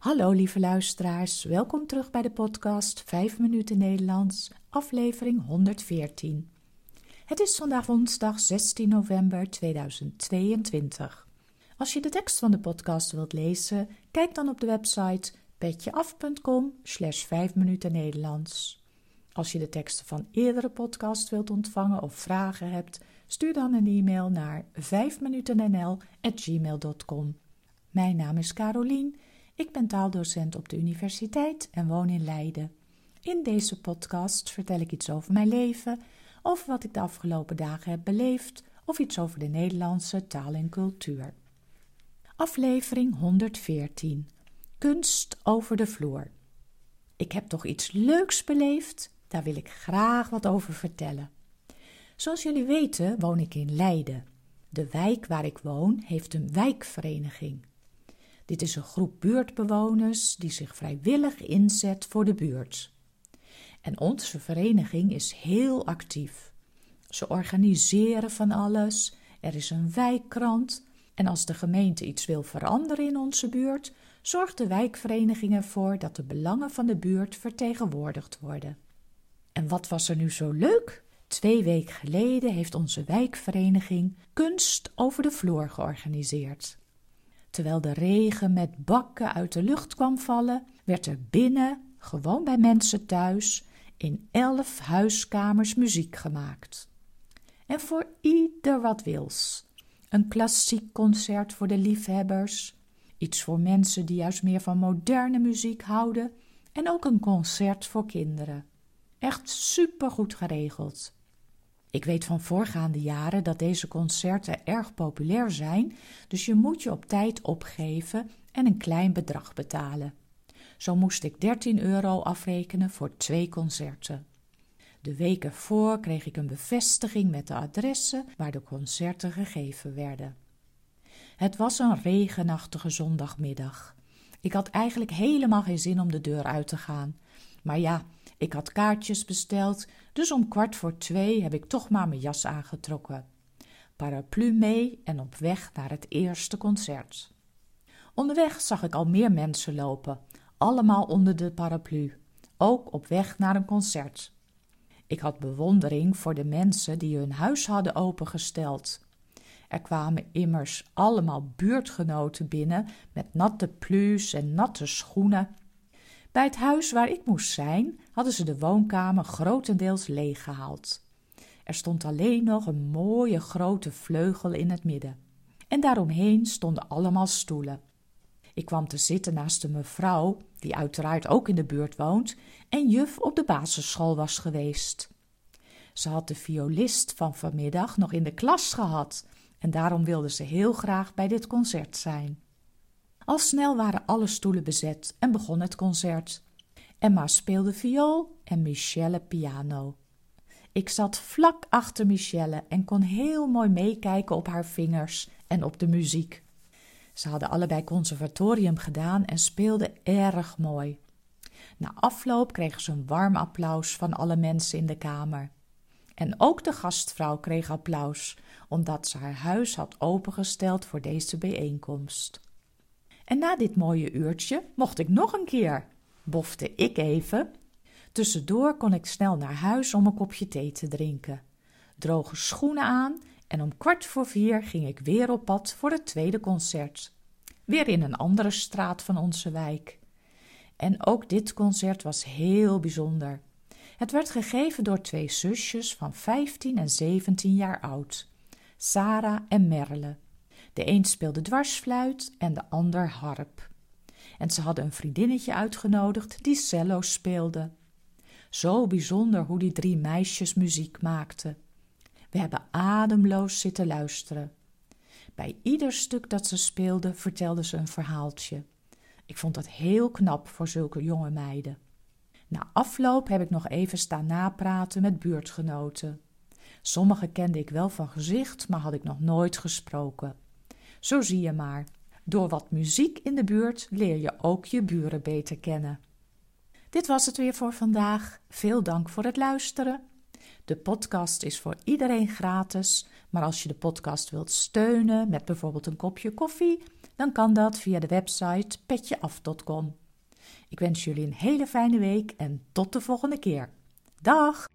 Hallo lieve luisteraars, welkom terug bij de podcast 5 minuten Nederlands, aflevering 114. Het is vandaag woensdag 16 november 2022. Als je de tekst van de podcast wilt lezen, kijk dan op de website petjeaf.com slash 5 minuten Nederlands. Als je de teksten van eerdere podcasts wilt ontvangen of vragen hebt, stuur dan een e-mail naar 5minutennl.gmail.com. Mijn naam is Carolien, ik ben taaldocent op de universiteit en woon in Leiden. In deze podcast vertel ik iets over mijn leven, over wat ik de afgelopen dagen heb beleefd of iets over de Nederlandse taal en cultuur. Aflevering 114 Kunst over de vloer. Ik heb toch iets leuks beleefd, daar wil ik graag wat over vertellen. Zoals jullie weten woon ik in Leiden. De wijk waar ik woon heeft een wijkvereniging. Dit is een groep buurtbewoners die zich vrijwillig inzet voor de buurt. En onze vereniging is heel actief. Ze organiseren van alles, er is een wijkkrant en als de gemeente iets wil veranderen in onze buurt, zorgt de wijkvereniging ervoor dat de belangen van de buurt vertegenwoordigd worden. En wat was er nu zo leuk? Twee weken geleden heeft onze wijkvereniging kunst over de vloer georganiseerd. Terwijl de regen met bakken uit de lucht kwam vallen, werd er binnen, gewoon bij mensen thuis, in elf huiskamers muziek gemaakt. En voor ieder wat wils. Een klassiek concert voor de liefhebbers, iets voor mensen die juist meer van moderne muziek houden en ook een concert voor kinderen. Echt supergoed geregeld. Ik weet van voorgaande jaren dat deze concerten erg populair zijn, dus je moet je op tijd opgeven en een klein bedrag betalen. Zo moest ik 13 euro afrekenen voor twee concerten. De weken voor kreeg ik een bevestiging met de adressen waar de concerten gegeven werden. Het was een regenachtige zondagmiddag. Ik had eigenlijk helemaal geen zin om de deur uit te gaan. Maar ja, ik had kaartjes besteld, dus om kwart voor twee heb ik toch maar mijn jas aangetrokken. Paraplu mee en op weg naar het eerste concert. Onderweg zag ik al meer mensen lopen, allemaal onder de paraplu, ook op weg naar een concert. Ik had bewondering voor de mensen die hun huis hadden opengesteld. Er kwamen immers allemaal buurtgenoten binnen met natte plu's en natte schoenen bij het huis waar ik moest zijn, hadden ze de woonkamer grotendeels leeggehaald. Er stond alleen nog een mooie grote vleugel in het midden. En daaromheen stonden allemaal stoelen. Ik kwam te zitten naast een mevrouw, die uiteraard ook in de buurt woont, en juf op de basisschool was geweest. Ze had de violist van vanmiddag nog in de klas gehad en daarom wilde ze heel graag bij dit concert zijn. Al snel waren alle stoelen bezet en begon het concert. Emma speelde viool en Michelle piano. Ik zat vlak achter Michelle en kon heel mooi meekijken op haar vingers en op de muziek. Ze hadden allebei conservatorium gedaan en speelden erg mooi. Na afloop kregen ze een warm applaus van alle mensen in de kamer. En ook de gastvrouw kreeg applaus, omdat ze haar huis had opengesteld voor deze bijeenkomst. En na dit mooie uurtje mocht ik nog een keer, bofte ik even. Tussendoor kon ik snel naar huis om een kopje thee te drinken. Droge schoenen aan en om kwart voor vier ging ik weer op pad voor het tweede concert. Weer in een andere straat van onze wijk. En ook dit concert was heel bijzonder. Het werd gegeven door twee zusjes van 15 en 17 jaar oud, Sarah en Merle. De een speelde dwarsfluit en de ander harp. En ze hadden een vriendinnetje uitgenodigd die cello speelde. Zo bijzonder hoe die drie meisjes muziek maakten. We hebben ademloos zitten luisteren. Bij ieder stuk dat ze speelden vertelden ze een verhaaltje. Ik vond dat heel knap voor zulke jonge meiden. Na afloop heb ik nog even staan napraten met buurtgenoten. Sommige kende ik wel van gezicht, maar had ik nog nooit gesproken. Zo zie je maar. Door wat muziek in de buurt leer je ook je buren beter kennen. Dit was het weer voor vandaag. Veel dank voor het luisteren. De podcast is voor iedereen gratis, maar als je de podcast wilt steunen met bijvoorbeeld een kopje koffie, dan kan dat via de website petjeaf.com. Ik wens jullie een hele fijne week en tot de volgende keer. Dag!